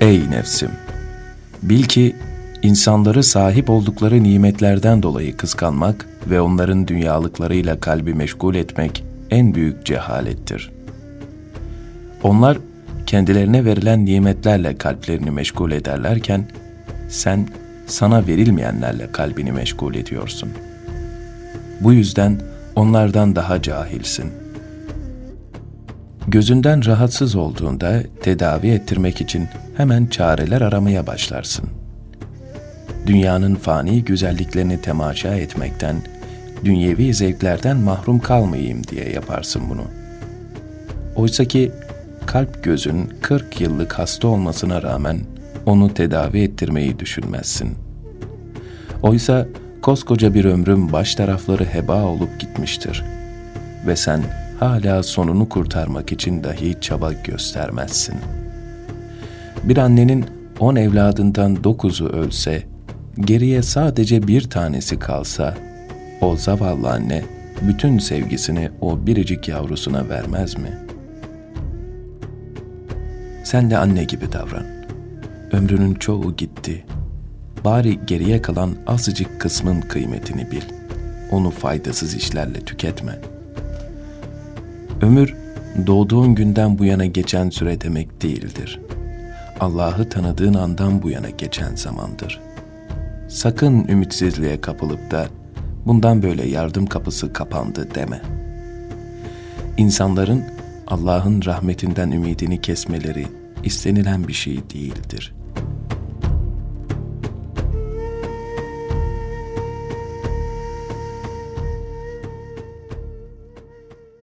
Ey nefsim! Bil ki insanları sahip oldukları nimetlerden dolayı kıskanmak ve onların dünyalıklarıyla kalbi meşgul etmek en büyük cehalettir. Onlar kendilerine verilen nimetlerle kalplerini meşgul ederlerken sen sana verilmeyenlerle kalbini meşgul ediyorsun. Bu yüzden onlardan daha cahilsin. Gözünden rahatsız olduğunda tedavi ettirmek için hemen çareler aramaya başlarsın. Dünyanın fani güzelliklerini temaşa etmekten, dünyevi zevklerden mahrum kalmayayım diye yaparsın bunu. Oysa ki kalp gözün 40 yıllık hasta olmasına rağmen onu tedavi ettirmeyi düşünmezsin. Oysa koskoca bir ömrüm baş tarafları heba olup gitmiştir ve sen hala sonunu kurtarmak için dahi çaba göstermezsin. Bir annenin on evladından dokuzu ölse, geriye sadece bir tanesi kalsa, o zavallı anne bütün sevgisini o biricik yavrusuna vermez mi? Sen de anne gibi davran. Ömrünün çoğu gitti. Bari geriye kalan azıcık kısmın kıymetini bil. Onu faydasız işlerle tüketme. Ömür, doğduğun günden bu yana geçen süre demek değildir. Allah'ı tanıdığın andan bu yana geçen zamandır. Sakın ümitsizliğe kapılıp da bundan böyle yardım kapısı kapandı deme. İnsanların Allah'ın rahmetinden ümidini kesmeleri istenilen bir şey değildir.''